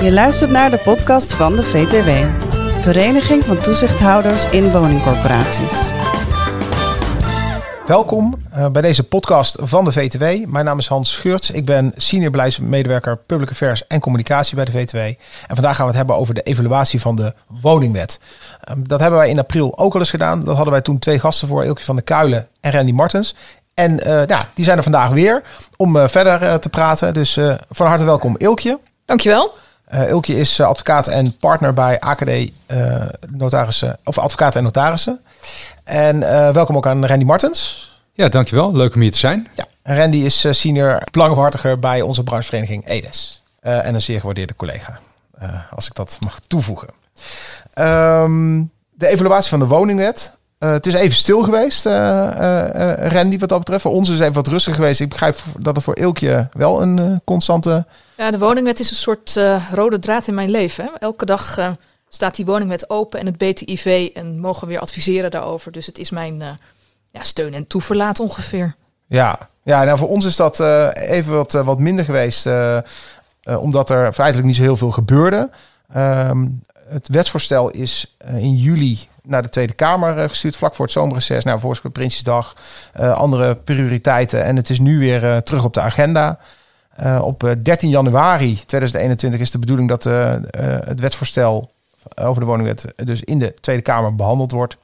Je luistert naar de podcast van de VTW, Vereniging van Toezichthouders in Woningcorporaties. Welkom uh, bij deze podcast van de VTW. Mijn naam is Hans Scheurts. Ik ben senior beleidsmedewerker Public Affairs en Communicatie bij de VTW. En vandaag gaan we het hebben over de evaluatie van de woningwet. Um, dat hebben wij in april ook al eens gedaan. Dat hadden wij toen twee gasten voor, Ilke van der Kuilen en Randy Martens. En uh, ja, die zijn er vandaag weer om uh, verder te praten. Dus van harte welkom Ilkje. Dankjewel. Uh, Ilkje is advocaat en partner bij AKD uh, notarissen, of advocaten en notarissen. En uh, welkom ook aan Randy Martens. Ja, dankjewel. Leuk om hier te zijn. Ja, en Randy is senior belangenbehartiger bij onze branchevereniging EDES. en een zeer gewaardeerde collega, als ik dat mag toevoegen. Um, de evaluatie van de woningwet. Uh, het is even stil geweest, uh, uh, Randy, wat dat betreft. Voor ons is het even wat rustig geweest. Ik begrijp dat het voor Ilkje wel een constante... Ja, de woningwet is een soort rode draad in mijn leven. Hè. Elke dag staat die woningwet open en het BTIV en mogen we weer adviseren daarover. Dus het is mijn ja, steun en toeverlaat ongeveer. Ja, ja nou voor ons is dat even wat, wat minder geweest, omdat er feitelijk niet zo heel veel gebeurde. Ehm, het wetsvoorstel is in juli naar de Tweede Kamer eh, gestuurd, vlak voor het zomerreces. Nou, voor Prinsjesdag, uh, andere prioriteiten. En het is nu weer uh, terug op de agenda. Uh, op 13 januari 2021 is de bedoeling dat het wetsvoorstel over de woningwet dus in de Tweede Kamer behandeld wordt.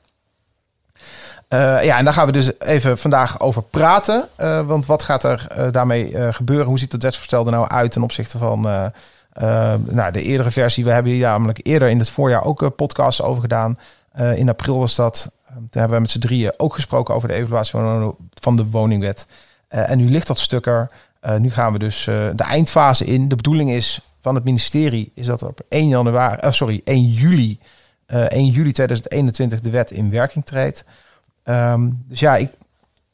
ja, en daar gaan we dus even vandaag over praten. want wat gaat er daarmee gebeuren? Hoe ziet het wetsvoorstel er nou uit ten opzichte van nou, de eerdere versie? We hebben hier namelijk eerder in het voorjaar ook podcasts over gedaan. Uh, in april was dat. Ehm, toen hebben we met z'n drieën ook gesproken over de evaluatie van, de woningwet. Uh, en nu ligt dat stuk er. Uh, nu gaan we dus de eindfase in. De bedoeling is van het ministerie is dat op 1 januari, sorry, 1 juli, 1 juli 2021 de wet in werking treedt. Um, dus ja, ik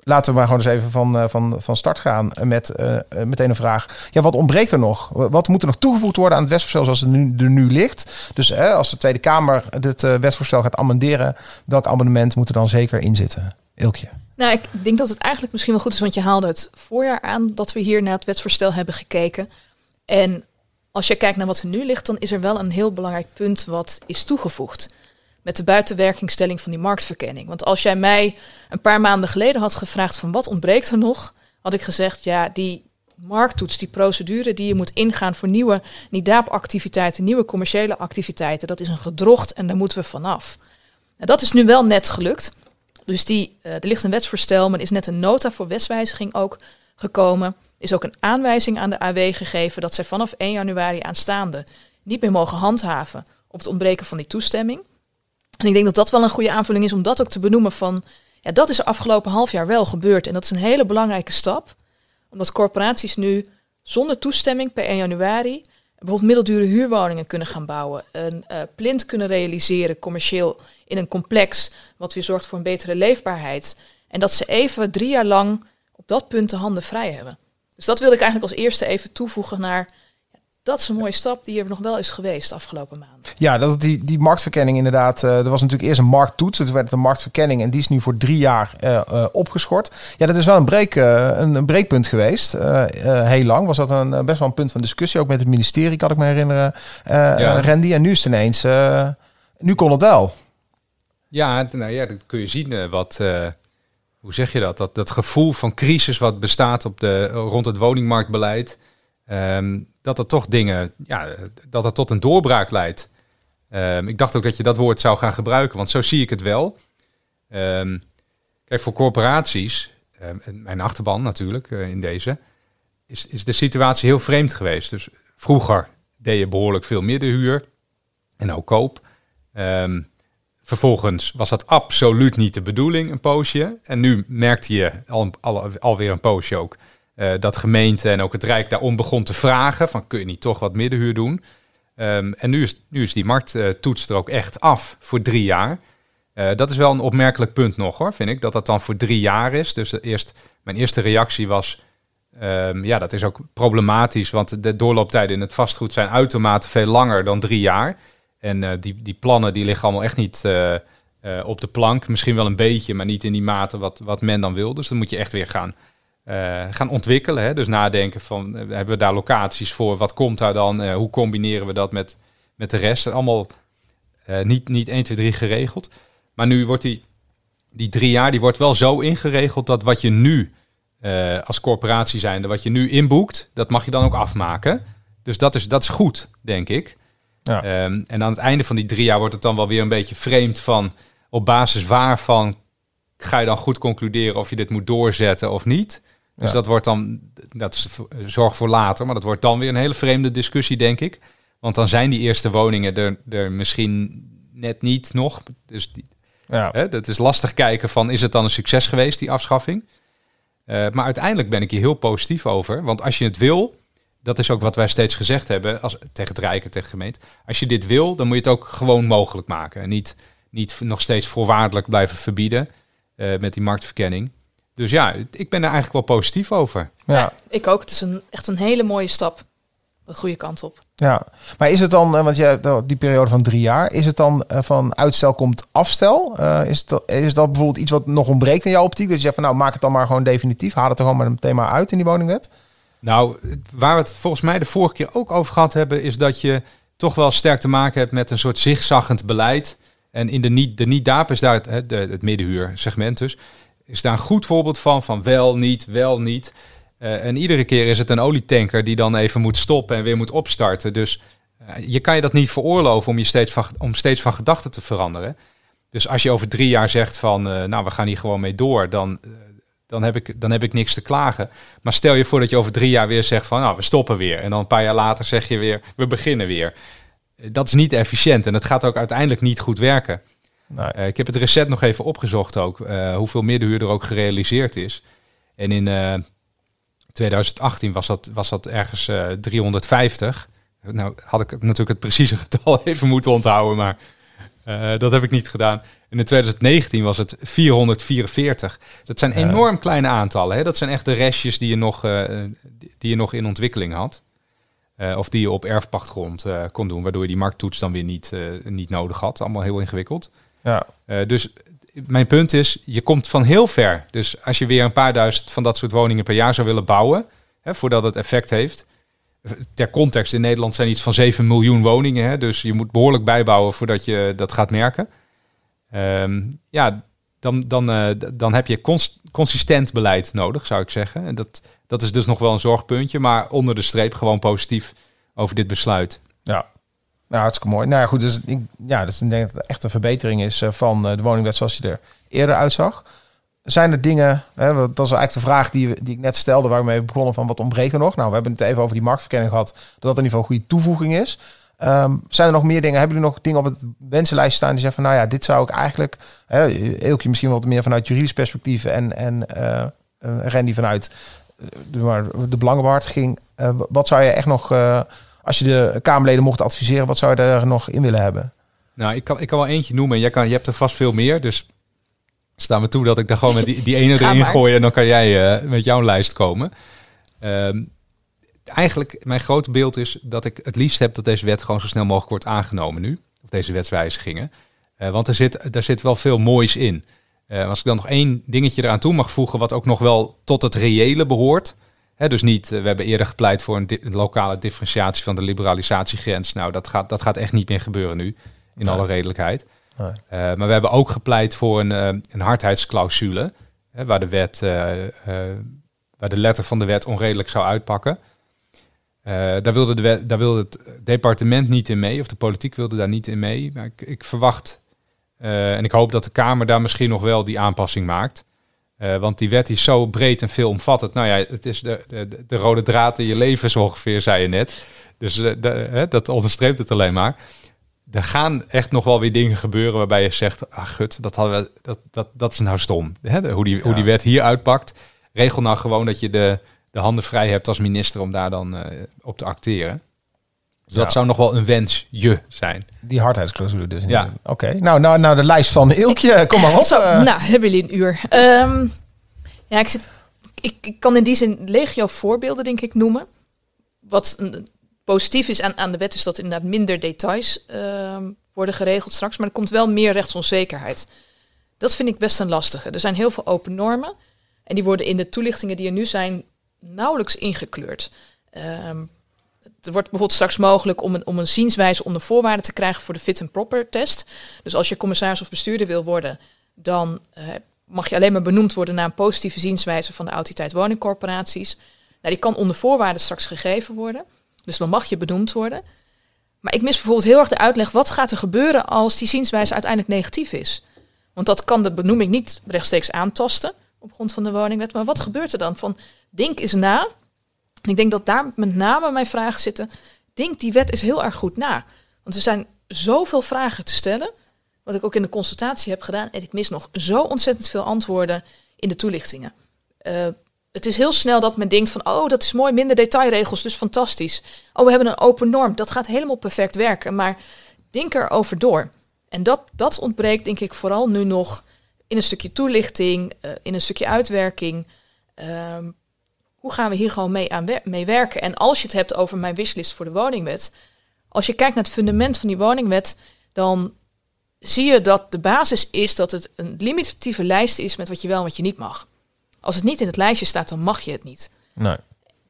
laten we maar gewoon eens even van, uh, van, van start gaan met uh, meteen een vraag. Ja, wat ontbreekt er nog? Wat moet er nog toegevoegd worden aan het wetsvoorstel zoals het nu, er nu ligt? Dus uh, als de Tweede Kamer het wetsvoorstel gaat amenderen, welk amendement moet er dan zeker in zitten? Ilkje. Nou, ik denk dat het eigenlijk misschien wel goed is, want je haalde het voorjaar aan dat we hier naar het wetsvoorstel hebben gekeken. En als je kijkt naar wat er nu ligt, dan is er wel een heel belangrijk punt wat is toegevoegd met de buitenwerkingstelling van die marktverkenning. Want als jij mij een paar maanden geleden had gevraagd van wat ontbreekt er nog, had ik gezegd, ja, die markttoets, die procedure die je moet ingaan voor nieuwe NIDAP-activiteiten, nieuwe commerciële activiteiten, dat is een gedrocht en daar moeten we vanaf. Dat is nu wel net gelukt. Dus die, uh, er ligt een wetsvoorstel, maar er is net een nota voor wetswijziging ook gekomen. Is ook een aanwijzing aan de AW gegeven dat zij vanaf 1 januari aanstaande niet meer mogen handhaven op het ontbreken van die toestemming. En ik denk dat dat wel een goede aanvulling is om dat ook te benoemen van, ja, dat is afgelopen half jaar wel gebeurd. En dat is een hele belangrijke stap, omdat corporaties nu zonder toestemming per 1 januari bijvoorbeeld middeldure huurwoningen kunnen gaan bouwen, een uh, plint kunnen realiseren commercieel in een complex, wat weer zorgt voor een betere leefbaarheid. En dat ze even drie jaar lang op dat punt de handen vrij hebben. Dus dat wil ik eigenlijk als eerste even toevoegen naar dat is een mooie stap die er nog wel is geweest de afgelopen maanden. Ja, dat die, die marktverkenning inderdaad. Uh, er was natuurlijk eerst een markttoets. Het werd een marktverkenning en die is nu voor drie jaar uh, uh, opgeschort. Ja, dat is wel een, breek, een, een, breekpunt geweest. heel lang was dat een, best wel een punt van discussie. Ook met het ministerie, kan ik me herinneren. Ja. Randy. En nu is het ineens. nu kon het wel. Ja, nou ja, dat kun je zien. wat, hoe zeg je dat? dat? Dat gevoel van crisis wat bestaat op de, rond het woningmarktbeleid. Um, dat er toch dingen, ja, dat het tot een doorbraak leidt. Um, ik dacht ook dat je dat woord zou gaan gebruiken, want zo zie ik het wel. Um, kijk, voor corporaties, en mijn achterban natuurlijk uh, in deze, is, is de situatie heel vreemd geweest. Dus vroeger deed je behoorlijk veel middenhuur en ook koop. vervolgens was dat absoluut niet de bedoeling, een poosje. En nu merkte je al, al, alweer een poosje ook uh, dat gemeente en ook het Rijk daarom begon te vragen: van kun je niet toch wat middenhuur doen? Um, en nu is, nu is die markttoets er ook echt af voor drie jaar. Uh, dat is wel een opmerkelijk punt nog hoor, vind ik, dat dat dan voor drie jaar is. Dus eerst, mijn eerste reactie was, um, ja, dat is ook problematisch, want de doorlooptijden in het vastgoed zijn uitermate veel langer dan drie jaar. En uh, die, die plannen die liggen allemaal echt niet uh, op de plank. Misschien wel een beetje, maar niet in die mate wat, wat men dan wil. Dus dan moet je echt weer gaan eh, gaan ontwikkelen. Hè? Dus nadenken van, eh, hebben we daar locaties voor? Wat komt daar dan? Eh, hoe combineren we dat met, met de rest? Allemaal niet, niet 1, 2, 3 geregeld. Maar nu wordt die, die drie jaar, die wordt wel zo ingeregeld dat wat je nu als corporatie zijnde, wat je nu inboekt, dat mag je dan ook afmaken. Dus dat is, dat is goed, denk ik. Ja. Ehm, en aan het einde van die drie jaar wordt het dan wel weer een beetje vreemd van op basis waarvan ga je dan goed concluderen of je dit moet doorzetten of niet. Dus dat wordt dan, dat is zorg voor later, maar dat wordt dan weer een hele vreemde discussie, denk ik. Want dan zijn die eerste woningen er, er misschien net niet nog. Dus die, Ja. Hè, dat is lastig kijken van is het dan een succes geweest, die afschaffing. Eh, maar uiteindelijk ben ik hier heel positief over. Want als je het wil, dat is ook wat wij steeds gezegd hebben als, tegen het Rijk en tegen de gemeente. Als je dit wil, dan moet je het ook gewoon mogelijk maken. En niet, niet nog steeds voorwaardelijk blijven verbieden eh, met die marktverkenning. Dus ja, ik ben er eigenlijk wel positief over. Ja. Ik ook. Het is een, echt een hele mooie stap. De goede kant op. Ja, maar is het dan, eh, want die periode van drie jaar, is het dan eh, van uitstel komt afstel? Eh, is, dat, is dat bijvoorbeeld iets wat nog ontbreekt in jouw optiek? Dat je zegt van nou maak het dan maar gewoon definitief, haal het er gewoon maar meteen maar uit in die woningwet? Nou, waar we het volgens mij de vorige keer ook over gehad hebben, is dat je toch wel sterk te maken hebt met een soort zigzaggend beleid. En in de niet, de niet-daap is daar het, het, het middenhuursegment dus, is daar een goed voorbeeld van, van wel, niet, wel, niet. Eh, en iedere keer is het een olietanker die dan even moet stoppen en weer moet opstarten. Dus eh, je kan je dat niet veroorloven om je steeds van, om steeds van gedachten te veranderen. Dus als je over drie jaar zegt van, eh, nou we gaan hier gewoon mee door, dan, dan, heb ik, dan heb ik niks te klagen. Maar stel je voor dat je over drie jaar weer zegt van, nou we stoppen weer. En dan een paar jaar later zeg je weer, we beginnen weer. Dat is niet efficiënt en het gaat ook uiteindelijk niet goed werken. Nee. Eh, ik heb het recent nog even opgezocht ook, eh, hoeveel middenhuur er ook gerealiseerd is. En in eh, 2018 was dat, was dat ergens eh, 350. Nou had ik natuurlijk het precieze getal even moeten onthouden, maar eh, dat heb ik niet gedaan. En in 2019 was het 444. Dat zijn enorm kleine aantallen. Hè? Dat zijn echt de restjes die je nog, eh, die je nog in ontwikkeling had. Eh, of die je op erfpachtgrond eh, kon doen, waardoor je die markttoets dan weer niet, eh, niet nodig had. Allemaal heel ingewikkeld. Ja, Eh, dus mijn punt is, je komt van heel ver. Dus als je weer een paar duizend van dat soort woningen per jaar zou willen bouwen, hè, voordat het effect heeft. Ter context, in Nederland zijn iets van 7 miljoen woningen. Hè, dus je moet behoorlijk bijbouwen voordat je dat gaat merken. Ehm, ja, dan, dan, eh, dan heb je cons- consistent beleid nodig, zou ik zeggen. En dat, dat is dus nog wel een zorgpuntje, maar onder de streep gewoon positief over dit besluit. ja. Nou, hartstikke mooi. Nou ja, goed, dus ik, ja, dus ik denk dat het echt een verbetering is eh, van eh, de woningwet zoals die er eerder uitzag. Zijn er dingen, hè, dat is eigenlijk de vraag die, die ik net stelde, waar we begonnen van wat ontbreekt er nog? Nou, we hebben het even over die marktverkenning gehad, dat dat in ieder geval een goede toevoeging is. Ehm, zijn er nog meer dingen? Hebben jullie nog dingen op het wensenlijst staan die zeggen van, nou ja, dit zou ik eigenlijk, hè, misschien wat meer vanuit juridisch perspectief en, en eh, Randy vanuit de, de belangenbehartiging. Eh, wat zou je echt nog, als je de Kamerleden mocht adviseren, wat zou je er nog in willen hebben? Nou, ik kan, ik kan wel eentje noemen. Jij kan, je hebt er vast veel meer. Dus sta me toe dat ik daar gewoon met die, die ene erin gooi. En dan kan jij eh, met jouw lijst komen. Ehm, eigenlijk, mijn grote beeld is dat ik het liefst heb dat deze wet gewoon zo snel mogelijk wordt aangenomen nu. Of deze wetswijzigingen. Eh, want er zit, daar zit wel veel moois in. Eh, als ik dan nog één dingetje eraan toe mag voegen, wat ook nog wel tot het reële behoort. Dus niet, eh, we hebben eerder gepleit voor een, di- een lokale differentiatie van de liberalisatiegrens. Nou, dat gaat, dat gaat echt niet meer gebeuren nu, in Nee. alle redelijkheid. Nee. Eh, maar we hebben ook gepleit voor een, eh, een hardheidsclausule, hè, waar, de wet, waar de letter van de wet onredelijk zou uitpakken. Daar, wilde de wet, daar wilde het departement niet in mee, of de politiek wilde daar niet in mee. Maar ik, ik verwacht en ik hoop dat de Kamer daar misschien nog wel die aanpassing maakt. Eh, want die wet is zo breed en veelomvattend. Nou ja, het is de, de, de rode draad in je leven zo ongeveer, zei je net. Dus eh, de, hè, dat onderstreept het alleen maar. Er gaan echt nog wel weer dingen gebeuren waarbij je zegt... ah gut, dat, hadden we, dat, dat, dat is nou stom. Hè, hoe, die, hoe die wet hier uitpakt. Regel nou gewoon dat je de, de handen vrij hebt als minister om daar dan eh, op te acteren. Dus dat zou nog wel een wensje zijn. Die hardheidsclausule dus. Ja. Oké, nou, nou, nou de lijst van Eelkje, kom maar op. Zo, eh. nou, hebben jullie een uur. Ehm, ja, ik, zit, ik, ik kan in die zin legio voorbeelden, denk ik, noemen. Wat een, positief is aan, aan de wet is dat inderdaad minder details ehm, worden geregeld straks. Maar er komt wel meer rechtsonzekerheid. Dat vind ik best een lastige. Er zijn heel veel open normen. En die worden in de toelichtingen die er nu zijn nauwelijks ingekleurd. Ehm, er wordt bijvoorbeeld straks mogelijk om een, om een zienswijze onder voorwaarden te krijgen voor de fit and proper test. Dus als je commissaris of bestuurder wil worden, dan eh, mag je alleen maar benoemd worden naar een positieve zienswijze van de autoriteit woningcorporaties. Nou, die kan onder voorwaarden straks gegeven worden. Dus dan mag je benoemd worden. Maar ik mis bijvoorbeeld heel erg de uitleg, wat gaat er gebeuren als die zienswijze uiteindelijk negatief is? Want dat kan de benoeming niet rechtstreeks aantasten op grond van de woningwet. Maar wat gebeurt er dan? Van, denk eens na. En ik denk dat daar met name mijn vragen zitten. Denk die wet is heel erg goed na. Want er zijn zoveel vragen te stellen. Wat ik ook in de consultatie heb gedaan. En ik mis nog zo ontzettend veel antwoorden in de toelichtingen. Uh, het is heel snel dat men denkt van, oh, dat is mooi, minder detailregels, dus fantastisch. Oh, we hebben een open norm, dat gaat helemaal perfect werken. Maar denk erover door. En dat, dat ontbreekt, denk ik, vooral nu nog in een stukje toelichting, uh, in een stukje uitwerking. Um, hoe gaan we hier gewoon mee, aan mee werken? En als je het hebt over mijn wishlist voor de woningwet, als je kijkt naar het fundament van die woningwet, dan zie je dat de basis is dat het een limitatieve lijst is met wat je wel en wat je niet mag. Als het niet in het lijstje staat, dan mag je het niet. Nee.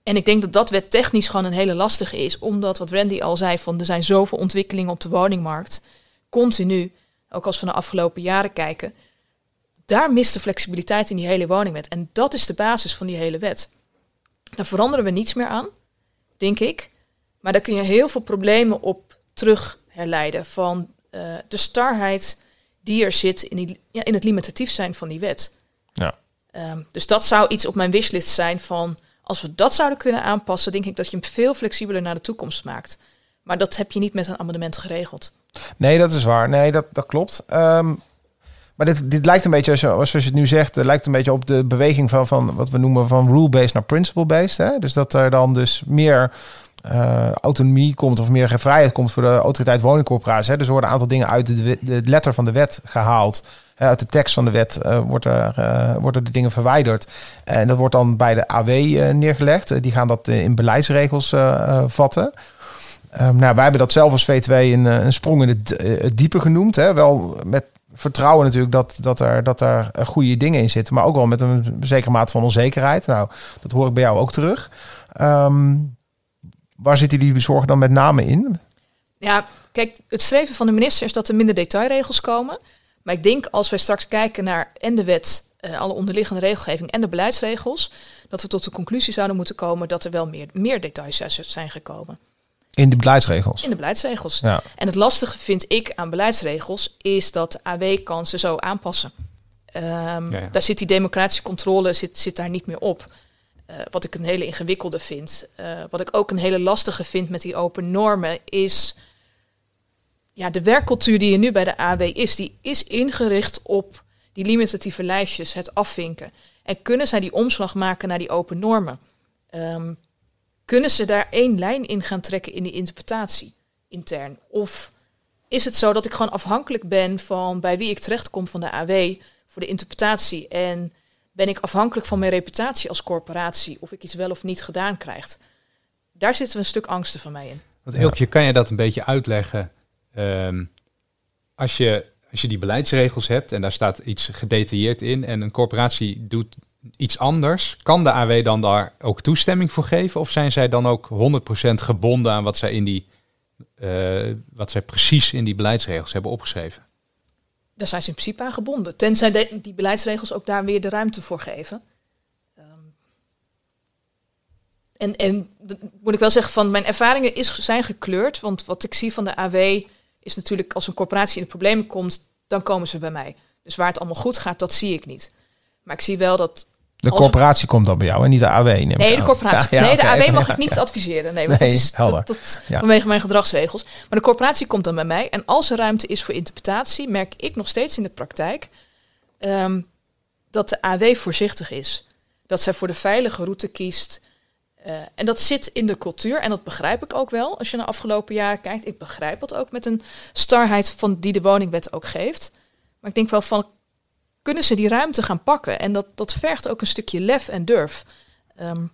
En ik denk dat dat wet technisch gewoon een hele lastige is, omdat wat Randy al zei, van er zijn zoveel ontwikkelingen op de woningmarkt, continu, ook als we naar de afgelopen jaren kijken, daar mist de flexibiliteit in die hele woningwet. En dat is de basis van die hele wet. Daar veranderen we niets meer aan, denk ik. Maar daar kun je heel veel problemen op terug herleiden van uh, de starheid die er zit in, die, ja, in het limitatief zijn van die wet. Ja. Um, dus dat zou iets op mijn wishlist zijn van als we dat zouden kunnen aanpassen, denk ik dat je hem veel flexibeler naar de toekomst maakt. Maar dat heb je niet met een amendement geregeld. Nee, dat is waar. Nee, dat, dat klopt. Um, maar dit, dit lijkt een beetje, zoals je het nu zegt, het lijkt een beetje op de beweging van, van wat we noemen van rule-based naar principle-based. Dus dat er dan dus meer uh, autonomie komt of meer vrijheid komt voor de autoriteit woningcorporatie. Dus er worden een aantal dingen uit de, letter van de wet gehaald. Uit de tekst van de wet uh, wordt er, worden de dingen verwijderd. En dat wordt dan bij de AW neergelegd. die gaan dat in beleidsregels vatten. Um, nou, wij hebben dat zelf als V2 een, een sprong in het, het diepe genoemd. Hè? Wel met vertrouwen natuurlijk dat, dat, er, dat er goede dingen in zitten. Maar ook wel met een zekere mate van onzekerheid. Nou, dat hoor ik bij jou ook terug. Um, waar zitten die zorgen dan met name in? Ja, kijk, het streven van de minister is dat er minder detailregels komen. Maar ik denk als wij straks kijken naar en de wet, uh, alle onderliggende regelgeving en de beleidsregels, dat we tot de conclusie zouden moeten komen dat er wel meer, meer details zijn gekomen. In de beleidsregels? In de beleidsregels. Ja. En het lastige vind ik aan beleidsregels is dat de AW kan ze zo aanpassen. Um, Daar zit die democratische controle zit, zit daar niet meer op. Uh, wat ik een hele ingewikkelde vind. Uh, wat ik ook een hele lastige vind met die open normen is... Ja, de werkcultuur die er nu bij de AW is, die is ingericht op die limitatieve lijstjes, het afvinken. En kunnen zij die omslag maken naar die open normen? Um, kunnen ze daar één lijn in gaan trekken in die interpretatie intern? Of is het zo dat ik gewoon afhankelijk ben van bij wie ik terechtkom van de AW voor de interpretatie? En ben ik afhankelijk van mijn reputatie als corporatie of ik iets wel of niet gedaan krijg? Daar zitten een stuk angsten van mij in. Want Elkje, kan je dat een beetje uitleggen? Um, als, je, als je die beleidsregels hebt en daar staat iets gedetailleerd in en een corporatie doet iets anders. Kan de AW dan daar ook toestemming voor geven? Of zijn zij dan ook 100% gebonden aan wat zij, in die, uh, wat zij precies in die beleidsregels hebben opgeschreven? Daar zijn ze in principe aan gebonden. Tenzij die beleidsregels ook daar weer de ruimte voor geven. Um, en, en moet ik wel zeggen, van mijn ervaringen is, zijn gekleurd. Want wat ik zie van de AW is natuurlijk als een corporatie in de problemen komt, dan komen ze bij mij. Dus waar het allemaal goed gaat, dat zie ik niet. Maar ik zie wel dat de corporatie komt dan bij jou en niet de AW? Nee, de corporatie. nee, de AW mag ik niet adviseren. Nee, want dat is dat, dat, vanwege mijn gedragsregels. Maar de corporatie komt dan bij mij. En als er ruimte is voor interpretatie, merk ik nog steeds in de praktijk um, dat de AW voorzichtig is. Dat zij voor de veilige route kiest. Uh, en dat zit in de cultuur en dat begrijp ik ook wel. Als je naar de afgelopen jaren kijkt, ik begrijp dat ook met een starheid van die de woningwet ook geeft. Maar ik denk wel van kunnen ze die ruimte gaan pakken. En dat, dat vergt ook een stukje lef en durf. Um,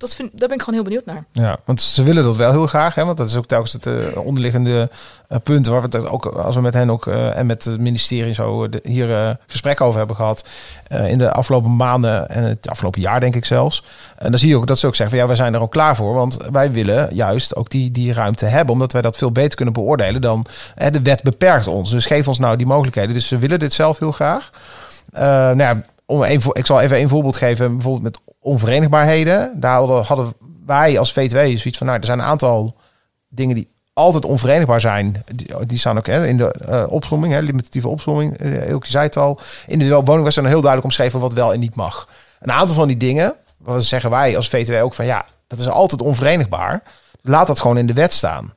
dat vind, daar ben ik gewoon heel benieuwd naar. Ja, want ze willen dat wel heel graag, hè? want dat is ook telkens het uh, onderliggende uh, punt waar we het ook, als we met hen ook uh, en met het ministerie zo hier gesprek over hebben gehad in de afgelopen maanden en het afgelopen jaar denk ik zelfs. En dan zie je ook dat ze ook zeggen van ja, wij zijn er ook klaar voor, want wij willen juist ook die, die ruimte hebben, omdat wij dat veel beter kunnen beoordelen dan de wet beperkt ons. Dus geef ons nou die mogelijkheden. Dus ze willen dit zelf heel graag. nou ja, om een, ik zal even een voorbeeld geven, bijvoorbeeld met onverenigbaarheden. Daar hadden wij als V2 zoiets van, nou, er zijn een aantal dingen die altijd onverenigbaar zijn. Die, staan ook hè, in de uh, opsomming, hè, limitatieve opsomming. Uh, Elke zei het al. In de woning was er heel duidelijk omschreven wat wel en niet mag. Een aantal van die dingen, wat zeggen wij als V2 ook van, ja, dat is altijd onverenigbaar. Laat dat gewoon in de wet staan.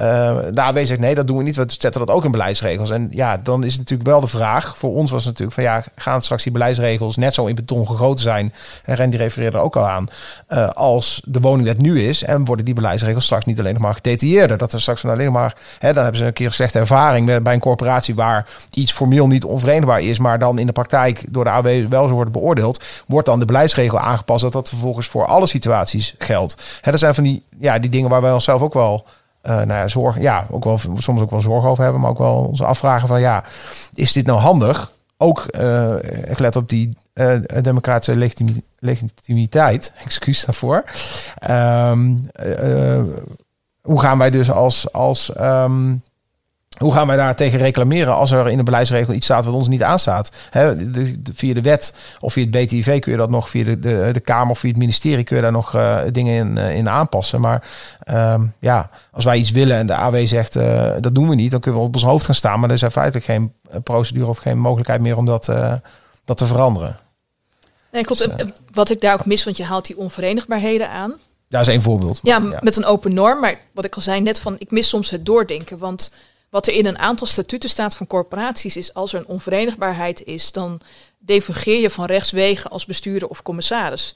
Uh, de AW zegt nee, dat doen we niet. We zetten dat ook in beleidsregels. En ja, dan is natuurlijk wel de vraag. Voor ons was natuurlijk van ja, gaan straks die beleidsregels net zo in beton gegoten zijn. En Randy refereerde er ook al aan. Uh, als de woningwet nu is. En worden die beleidsregels straks niet alleen nog maar gedetailleerder. Dat er straks alleen maar. Hè, dan hebben ze een keer slechte ervaring bij een corporatie waar iets formeel niet onverenigbaar is. Maar dan in de praktijk door de AW wel zo wordt beoordeeld. Wordt dan de beleidsregel aangepast. Dat dat vervolgens voor alle situaties geldt. Hè, dat zijn van die, ja, die dingen waar wij onszelf ook wel uh, nou ja, zorg, ja, ook wel, soms ook wel zorg over hebben, maar ook wel onze afvragen van ja, is dit nou handig? Ook uh, gelet op die uh, democratische legitimiteit, excuus daarvoor. Um, hoe gaan wij dus als, als um, hoe gaan wij daar tegen reclameren als er in de beleidsregel iets staat wat ons niet aanstaat? He, de, via de wet of via het BTIV kun je dat nog, via de, de, de Kamer of via het ministerie kun je daar nog uh, dingen in, uh, in aanpassen. Maar um, ja, als wij iets willen en de AW zegt uh, dat doen we niet, dan kunnen we op ons hoofd gaan staan. Maar er is feitelijk geen procedure of geen mogelijkheid meer om dat, dat te veranderen. Nee, klopt. Dus, wat ik daar ook mis, want je haalt die onverenigbaarheden aan. Dat is één voorbeeld. Ja, ja, met een open norm. Maar wat ik al zei net van, ik mis soms het doordenken. Want wat er in een aantal statuten staat van corporaties is als er een onverenigbaarheid is, dan divergeer je van rechtswegen als bestuurder of commissaris.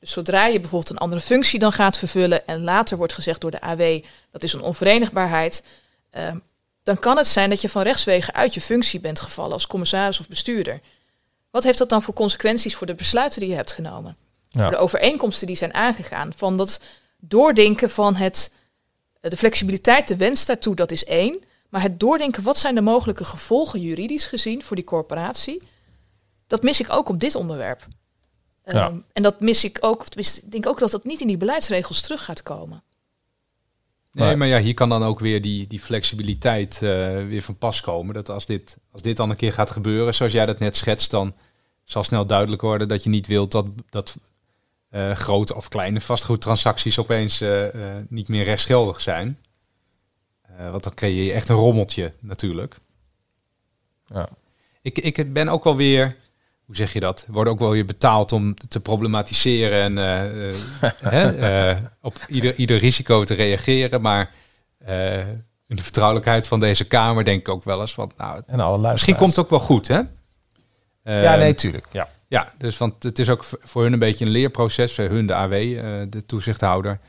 Dus zodra je bijvoorbeeld een andere functie dan gaat vervullen en later wordt gezegd door de AW dat is een onverenigbaarheid, uh, dan kan het zijn dat je van rechtswegen uit je functie bent gevallen als commissaris of bestuurder. Wat heeft dat dan voor consequenties voor de besluiten die je hebt genomen? Ja. Voor de overeenkomsten die zijn aangegaan. Van dat doordenken van het, de flexibiliteit, de wens daartoe, dat is één. Maar het doordenken, wat zijn de mogelijke gevolgen juridisch gezien voor die corporatie, dat mis ik ook op dit onderwerp. Ja. Um, en dat mis ik ook, ik denk ook dat dat niet in die beleidsregels terug gaat komen. Nee, maar ja, hier kan dan ook weer die, die flexibiliteit uh, weer van pas komen. Dat als dit, als dit dan een keer gaat gebeuren, zoals jij dat net schetst, dan zal snel duidelijk worden dat je niet wilt dat, dat uh, grote of kleine vastgoedtransacties opeens uh, niet meer rechtsgeldig zijn. Uh, want dan creëer je echt een rommeltje natuurlijk. Ja. Ik, ik ben ook wel weer, hoe zeg je dat? Wordt ook wel weer betaald om te problematiseren en uh, uh, hè, op ieder, ieder risico te reageren. Maar in de vertrouwelijkheid van deze Kamer denk ik ook wel eens van, nou, en alle misschien komt het ook wel goed, hè? ja, nee, tuurlijk. Ja. ja, dus want het is ook voor hun een beetje een leerproces, voor hun de AW, de toezichthouder.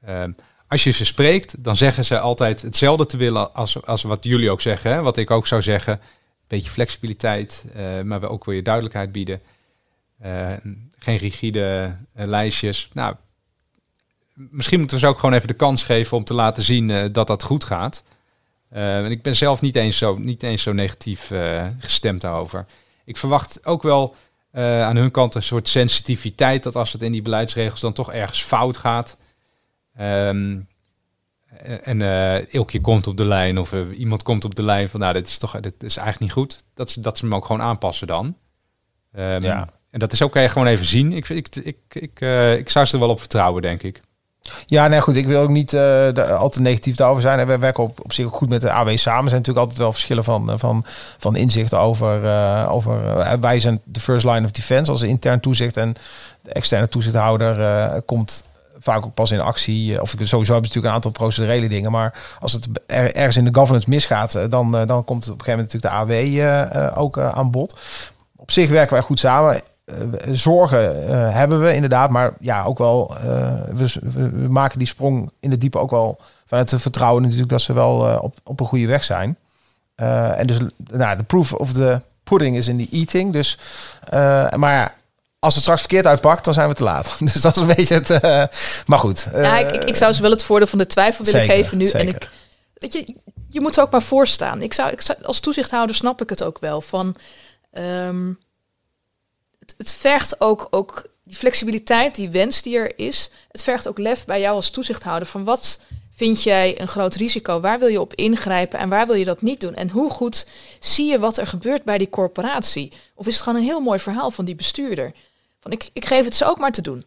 Ehm, als je ze spreekt, dan zeggen ze altijd hetzelfde te willen als, als wat jullie ook zeggen. Hè? Wat ik ook zou zeggen. Een beetje flexibiliteit, uh, maar we ook weer duidelijkheid bieden. Uh, geen rigide uh, lijstjes. Nou, misschien moeten we ze ook gewoon even de kans geven om te laten zien dat dat goed gaat. en ik ben zelf niet eens zo, niet eens zo negatief gestemd daarover. Ik verwacht ook wel aan hun kant een soort sensitiviteit dat als het in die beleidsregels dan toch ergens fout gaat, Um, en uh, elke keer komt op de lijn of uh, iemand komt op de lijn van nou, dit is toch dit is eigenlijk niet goed. Dat ze, dat ze hem ook gewoon aanpassen dan. Um, ja. En dat is ook okay, gewoon even zien. Ik, ik, ik, ik, uh, ik zou ze er wel op vertrouwen, denk ik. Ja, nee, goed. Ik wil ook niet uh, al te negatief daarover zijn. En we werken op, op zich ook goed met de AW samen. Er zijn natuurlijk altijd wel verschillen van, van, van inzicht over. Uh, over uh, wij zijn de first line of defense als intern toezicht. En de externe toezichthouder komt vaak ook pas in actie. Eh, of sowieso hebben ze natuurlijk een aantal procedurele dingen. Maar als het ergens in de governance misgaat, eh, dan, eh, dan komt op een gegeven moment natuurlijk de AW ook aan bod. Op zich werken wij goed samen. zorgen hebben we inderdaad, maar ja, ook wel. We, maken die sprong in de diepe ook wel vanuit het vertrouwen natuurlijk dat ze wel op, op een goede weg zijn. en dus nou, de proof of the pudding is in the eating. Dus, maar ja, als het straks verkeerd uitpakt, dan zijn we te laat. Dus dat is een beetje het. eh, maar goed. ja, eh, ik, ik, ik zou ze wel het voordeel van de twijfel willen zeker, geven nu. En zeker. ik, weet je, je moet er ook maar voor staan. Ik zou, ik zou, als toezichthouder snap ik het ook wel. Van, ehm, het, het vergt ook, ook die flexibiliteit, die wens die er is. Het vergt ook lef bij jou als toezichthouder. Van wat vind jij een groot risico? Waar wil je op ingrijpen en waar wil je dat niet doen? En hoe goed zie je wat er gebeurt bij die corporatie? Of is het gewoon een heel mooi verhaal van die bestuurder? Van ik, ik geef het ze ook maar te doen.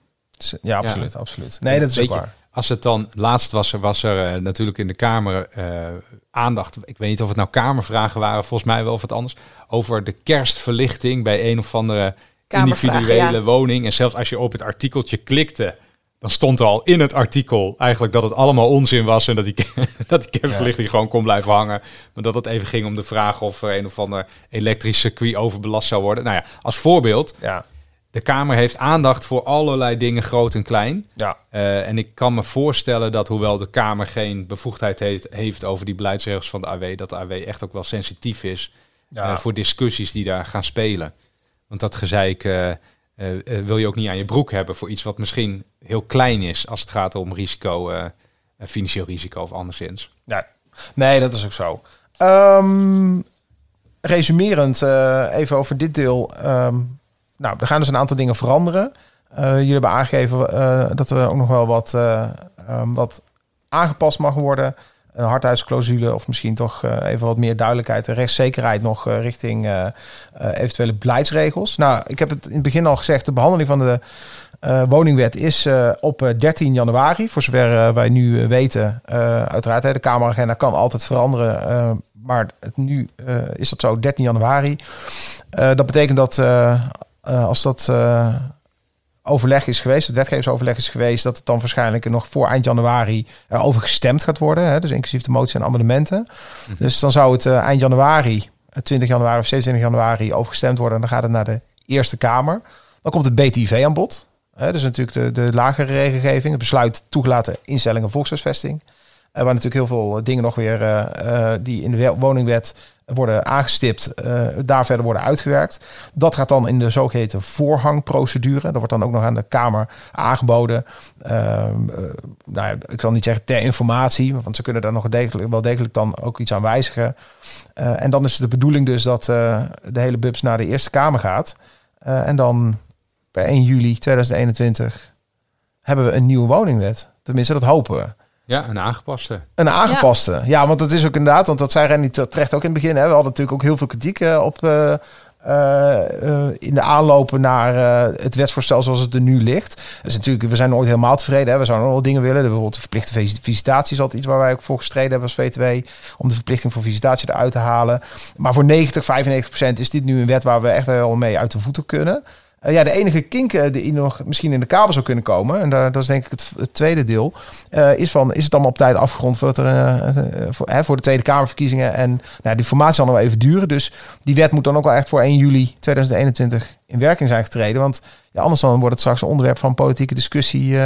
Ja, absoluut, absoluut. Nee, dat is ook waar. Als het dan, laatst was er, was er eh, natuurlijk in de Kamer eh, aandacht, ik weet niet of het nou Kamervragen waren, volgens mij wel of het anders, over de kerstverlichting bij een of andere individuele ja. woning. En zelfs als je op het artikeltje klikte, dan stond er al in het artikel eigenlijk dat het allemaal onzin was en dat die, dat die kerstverlichting gewoon kon blijven hangen. Maar dat het even ging om de vraag of er een of ander elektrisch circuit overbelast zou worden. Nou ja, als voorbeeld, Ja, de Kamer heeft aandacht voor allerlei dingen, groot en klein. ja. Eh, en ik kan me voorstellen dat hoewel de Kamer geen bevoegdheid heeft, heeft over die beleidsregels van de AW, dat de AW echt ook wel sensitief is Ja. eh, voor discussies die daar gaan spelen. Want dat gezeik eh, wil je ook niet aan je broek hebben voor iets wat misschien heel klein is als het gaat om risico, financieel risico of anderszins. Ja, nee, dat is ook zo. Ehm, resumerend, even over dit deel. Ehm, nou, er gaan dus een aantal dingen veranderen. Eh, jullie hebben aangegeven eh, dat er ook nog wel wat, eh, ehm, wat aangepast mag worden. Een hardheidsclausule of misschien toch even wat meer duidelijkheid en rechtszekerheid nog richting eventuele beleidsregels. Nou, ik heb het in het begin al gezegd, de behandeling van de woningwet is op eh, 13 januari. Voor zover wij nu weten, uiteraard, hè, de Kameragenda kan altijd veranderen. maar het, nu is dat zo, 13 januari. Dat betekent dat eh, als dat eh, overleg is geweest, het wetgevingsoverleg is geweest, dat het dan waarschijnlijk nog voor eind januari erover gestemd gaat worden. Hè, dus inclusief de motie en amendementen. Dus dan zou het eh, eind januari, eh, 20 januari of 27 januari, overgestemd worden. En dan gaat het naar de Eerste Kamer. Dan komt het BTIV aan bod. Hè, dus natuurlijk de, de lagere regelgeving, het besluit toegelaten instellingen volkshuisvesting. Eh, waar natuurlijk heel veel eh, dingen nog weer eh, die in de we- woningwet worden aangestipt, daar verder worden uitgewerkt. Dat gaat dan in de zogeheten voorhangprocedure. Dat wordt dan ook nog aan de Kamer aangeboden. Ehm, eh, nou ik zal niet zeggen ter informatie, want ze kunnen daar nog degelijk, wel degelijk dan ook iets aan wijzigen. En dan is de bedoeling dus dat de hele bubs naar de Eerste Kamer gaat. En dan per 1 juli 2021 hebben we een nieuwe woningwet. Tenminste, dat hopen we. Ja, een aangepaste. Een aangepaste. Ja. want dat is ook inderdaad, want dat zei Randy terecht ook in het begin. Hè. We hadden natuurlijk ook heel veel kritiek eh, op eh, eh, in de aanlopen naar eh, het wetsvoorstel zoals het er nu ligt. Dus natuurlijk, we zijn nooit helemaal tevreden. Hè. We zouden nog wel dingen willen. Bijvoorbeeld de verplichte vis- visitatie is altijd iets waar wij ook voor gestreden hebben als VTW. Om de verplichting voor visitatie eruit te halen. Maar voor 90, 95 procent is dit nu een wet waar we echt wel mee uit de voeten kunnen. Eh, ja, de enige kink eh, die nog misschien in de kabel zou kunnen komen, en daar, dat is denk ik het, tweede deel, eh, is van, is het allemaal op tijd afgerond voordat er, voor, voor de Tweede Kamerverkiezingen. En nou, die formatie zal nog even duren, dus die wet moet dan ook wel echt voor 1 juli 2021 in werking zijn getreden, want anders dan wordt het straks een onderwerp van politieke discussie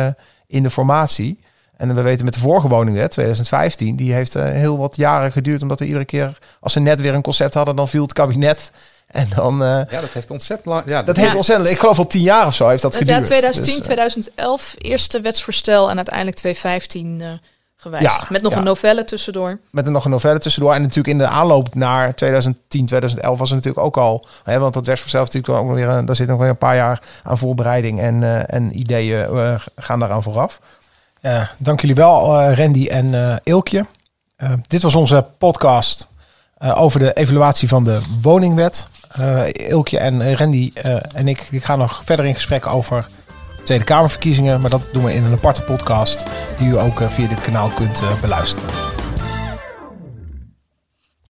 in de formatie. En we weten met de vorige woningwet, 2015, die heeft eh, heel wat jaren geduurd, omdat we iedere keer, als ze net weer een concept hadden, dan viel het kabinet en dan... eh, Ja, dat heeft ontzettend lang. Ja, dat Ja. heeft ontzettend, ik geloof al tien jaar of zo heeft dat Ja, geduurd. 2010, Dus, eh, 2011, eerste wetsvoorstel en uiteindelijk 2015 eh gewijzigd. Ja, Met nog ja. een novelle tussendoor. met nog een novelle tussendoor. En natuurlijk in de aanloop naar 2010, 2011 was er natuurlijk ook al. Hè, want dat wetsvoorstel heeft natuurlijk ook nog weer, een- daar zit nog weer een paar jaar aan voorbereiding en, eh, en ideeën eh, gaan daaraan vooraf. Eh, dank jullie wel, eh, Randy en eh, Ilkje. Dit was onze podcast over de evaluatie van de woningwet. Ilkje en Randy en ik, ik gaan nog verder in gesprek over Tweede Kamerverkiezingen. Maar dat doen we in een aparte podcast die u ook via dit kanaal kunt beluisteren.